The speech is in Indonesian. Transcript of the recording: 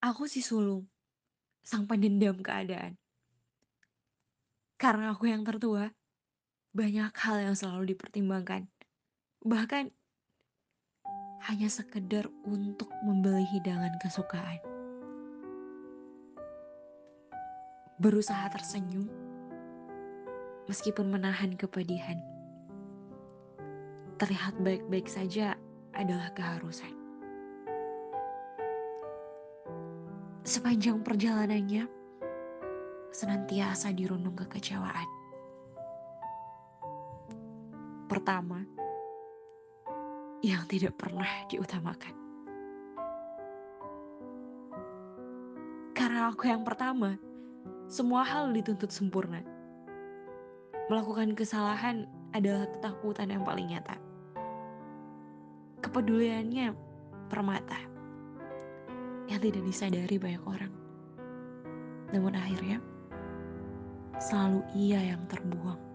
Aku si sulung, sang pendendam keadaan. Karena aku yang tertua, banyak hal yang selalu dipertimbangkan. Bahkan hanya sekedar untuk membeli hidangan kesukaan. Berusaha tersenyum, meskipun menahan kepedihan. Terlihat baik-baik saja adalah keharusan. Sepanjang perjalanannya, senantiasa dirundung kekecewaan. Pertama, yang tidak pernah diutamakan. Karena aku yang pertama, semua hal dituntut sempurna. Melakukan kesalahan adalah ketakutan yang paling nyata. Kepeduliannya permata yang tidak disadari banyak orang. Namun akhirnya selalu ia yang terbuang.